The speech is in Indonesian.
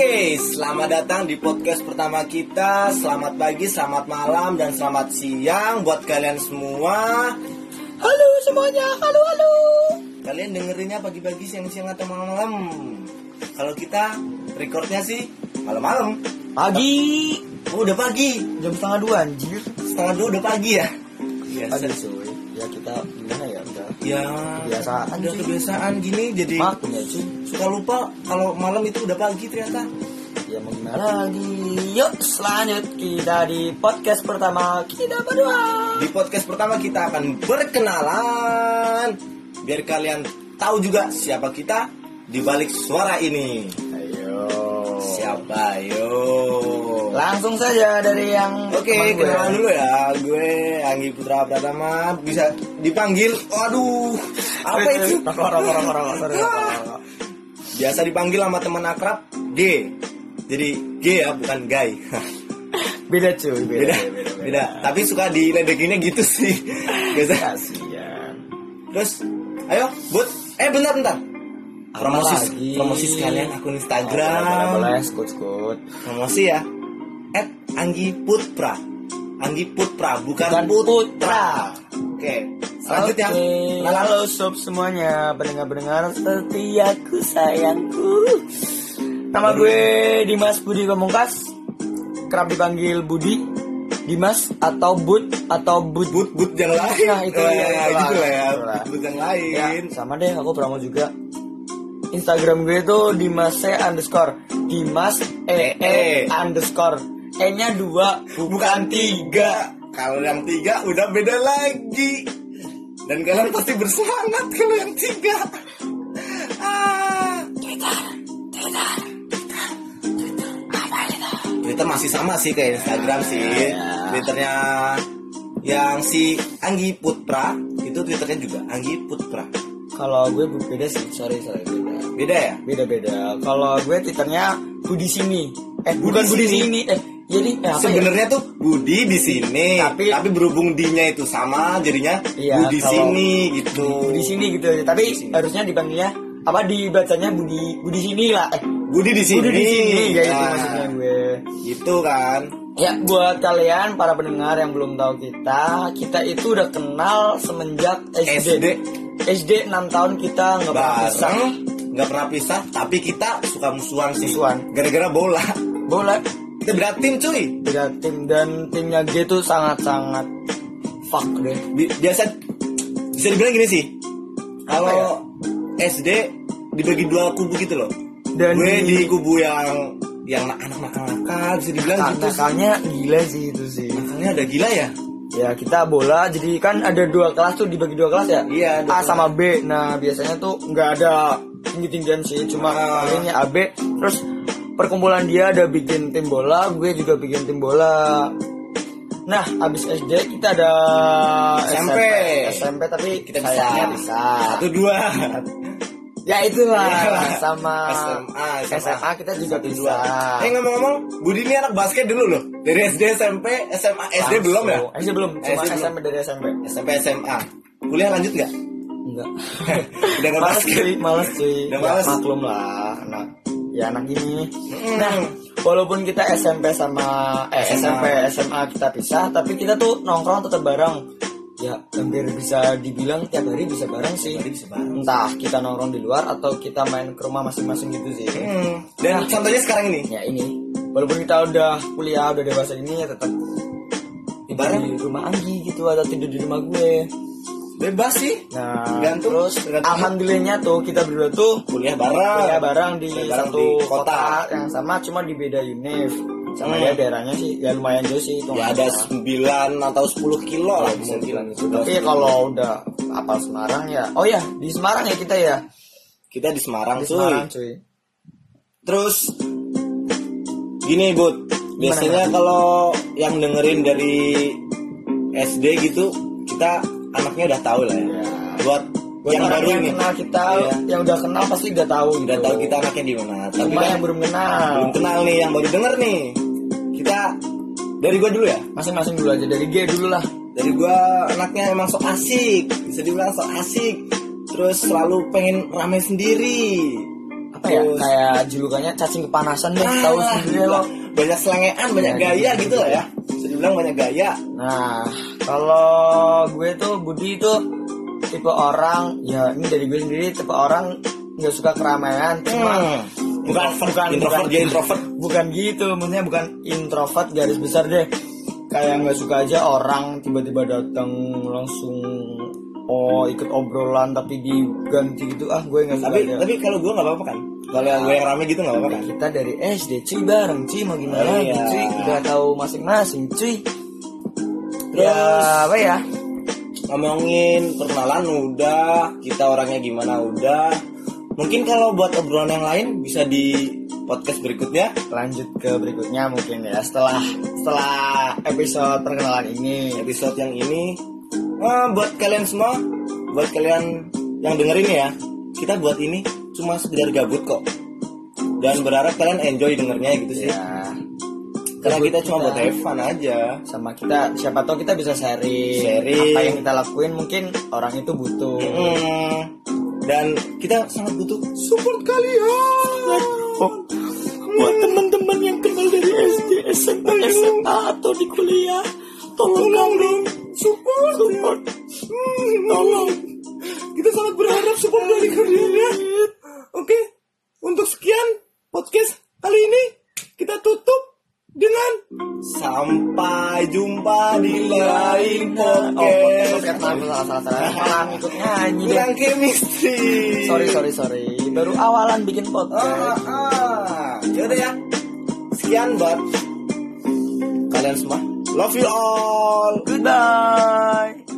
Oke, selamat datang di podcast pertama kita. Selamat pagi, selamat malam, dan selamat siang buat kalian semua. Halo semuanya, halo halo. Kalian dengerinnya pagi-pagi, siang-siang atau malam-malam? Kalau kita recordnya sih malam-malam. Pagi Oh, udah pagi. jam setengah dua anjir. Setengah dua udah pagi ya. Biasa. Aduh ya Kebiasaan, udah kebiasaan gini jadi Maklum ya cuy. suka lupa kalau malam itu udah pagi ternyata. Ya mau gimana lagi? Yuk selanjut kita di podcast pertama kita berdua. Di podcast pertama kita akan berkenalan biar kalian tahu juga siapa kita di balik suara ini. Langsung saja dari yang Oke, gue. kenalan dulu ya. Gue Anggi Putra Pratama bisa dipanggil. Waduh, apa itu? Biasa dipanggil sama teman akrab G. Jadi G ya, bukan Guy. Beda cuy, beda, beda, beda. Tapi suka diledekinnya gitu sih. Biasa. Kasian. Terus, ayo, Bud. Eh, bentar, bentar. Promosi, promosi sekalian akun Boleh, Instagram. boleh, skut, skut. Promosi ya. At Anggi Putra. Anggi Putra, bukan, Bukan Putra. Putra. Oke, selanjutnya. Oke, Kenalan. halo sob semuanya, pendengar-pendengar setiaku sayangku. Nama gue Dimas Budi Pamungkas, kerap dipanggil Budi, Dimas atau Bud atau Bud. But, but yang lain. Nah, itu Eh, ya, gitu lah ya. itulah. But yang Ya, lain. sama deh, aku promo juga. Instagram gue itu Dimas E underscore Dimas E E underscore E nya dua Bukan tiga. Kalau yang tiga udah beda lagi. Dan kalian pasti bersemangat kalau yang tiga. Ah. Twitter masih sama sih kayak Instagram sih. Ya. Twitternya yang si Anggi Putra itu Twitternya juga Anggi Putra. Kalau gue beda sih, sorry sorry beda. Beda ya? Beda-beda. Kalau gue twitternya Budi sini. Eh Budi bukan Budi sini. sini. Eh jadi eh, ya? Sebenarnya tuh Budi di sini, tapi, Tapi- berhubung dinya itu sama, jadinya Iya, Budi sini gitu. Budi sini gitu. Tapi sini. harusnya dipanggilnya apa dibacanya Budi Budi sini lah. Eh Budi di sini. Budi di sini ya itu Nah, maksudnya gue. Gitu kan. Ya buat kalian para pendengar yang belum tahu kita, kita itu udah kenal semenjak SD. SD. SD 6 tahun kita nggak pernah pisah. Nggak pernah pisah, tapi kita suka musuhan sih. Musuhan. Gara-gara bola. Bola Beda tim cuy. beda tim dan timnya G tuh sangat-sangat fuck deh. Bi- biasa bisa dibilang gini sih. Apa ya? Kalau SD dibagi dua kubu gitu loh. Dan gue di kubu yang yang anak nakal-nakal bisa dibilang gitu. sih. Nakalnya gila sih itu sih. Nakalnya ada gila ya? Ya kita bola jadi kan ada dua kelas tuh dibagi dua kelas ya. Iya, A sama B. Nah biasanya tuh nggak ada tinggi tinggian sih, cuma Ah. palingnya A B. Terus perkumpulan dia ada bikin tim bola, gue juga bikin tim bola. Nah abis SD kita ada SMP. SMP tapi Kita bisa. bisa. Satu dua. Ya itulah Ya. sama SMA, SMA kita juga Satu, bisa. dua. Eh ngomong-ngomong, Budi ini anak basket dulu loh. Dari SD, SMP, SMA, SD belum ya? SD belum, cuma SD belum. SMP dari SMP. SMP, SMA. Kuliah lanjut nggak? Enggak. Udah nggak Males basket. cuy, males cuy. Udah Ya, males. maklum lah, anak ya anak gini. Mm. Nah, walaupun kita SMP sama eh SMA. SMP SMA kita pisah, tapi kita tuh nongkrong tetap bareng. Ya, hampir bisa dibilang tiap hari bisa bareng sih. Hari bisa bareng. Entah kita nongkrong di luar atau kita main ke rumah masing-masing gitu sih. Hmm. Dan contohnya sekarang ini. Ya ini, walaupun kita udah kuliah, udah dewasa ini ya tetap tidur Bareng. di rumah Anggi gitu atau tidur di rumah gue. Bebas sih. Nah, Tergantung- terus tergantung. alhamdulillahnya tuh kita berdua tuh Kuliah bareng. kuliah bareng di Kuliah bareng satu di kota. kota. yang sama cuma di beda univ. Sama Hmm. ya daerahnya sih ya lumayan jauh sih itu. Ya ada 9 atau 10 kilo lah itu. Tapi kalau udah apal Semarang ya. Oh ya, di Semarang ya kita ya. Kita di Semarang Di cuy. Semarang cuy. Terus gini Bud, biasanya kalau yang dengerin dari SD gitu, kita anaknya udah tahu lah ya. Buat, Buat yang baru yang ini, kenal kita, Iya. yang udah kenal pasti udah tahu. udah gitu. tahu kita anaknya di mana. Tapi Cuma kan yang belum kenal. belum kenal nih, yang baru denger nih. Kita dari gua dulu ya. Masing-masing dulu aja dari G dulu lah. Dari gua anaknya emang sok asik, bisa dibilang sok asik. Terus selalu pengen rame sendiri. Apa ya Terus- kayak julukannya cacing kepanasan deh Ah, tahu sendiri lo banyak selengean banyak Ya, gaya gitu, gitu lah ya bisa dibilang banyak gaya Nah, kalau gue tuh Budi itu tipe orang ya ini dari gue sendiri tipe orang nggak suka keramaian cuma Hmm. bukan bukan introvert bukan, dia introvert bukan gitu maksudnya bukan introvert garis besar deh kayak nggak suka aja orang tiba-tiba datang langsung oh ikut obrolan tapi diganti gitu ah gue nggak suka tapi aja. tapi kalau gue nggak apa-apa kan kalau yang gue yang rame gitu nggak apa-apa kan kita dari SD cuy bareng cuy mau gimana Oh, iya. cuy udah tahu masing-masing cuy Terus- ya apa ya? Ngomongin perkenalan udah. Kita orangnya gimana udah. Mungkin kalau buat obrolan yang lain bisa di podcast berikutnya. Lanjut ke berikutnya mungkin ya. Setelah setelah episode perkenalan ini. Episode yang ini. Eh, buat kalian semua buat kalian yang dengerin ya kita buat ini cuma sekedar gabut kok. Dan berharap kalian enjoy dengernya gitu sih. Ya karena kita cuma kita. buat have fun aja. Sama kita siapa tahu kita bisa sharing, Sharing. apa yang kita lakuin. Mungkin orang itu butuh. Hmm, dan kita sangat butuh support kalian. Buat teman-teman yang kenal dari SD SMP SMA atau di kuliah tolong kami. dong support. Support. Hmm, tolong. Kita sangat berharap support dari kalian ya oke untuk sekian podcast kali ini kita tutup dengan sampai jumpa di lain oh podcast podcast maaf salah salah salah malah ngikut nyanyi kurang chemistry sorry sorry sorry baru awalan bikin ah, podcast ah. yaudah ya sekian buat kalian semua love you all goodbye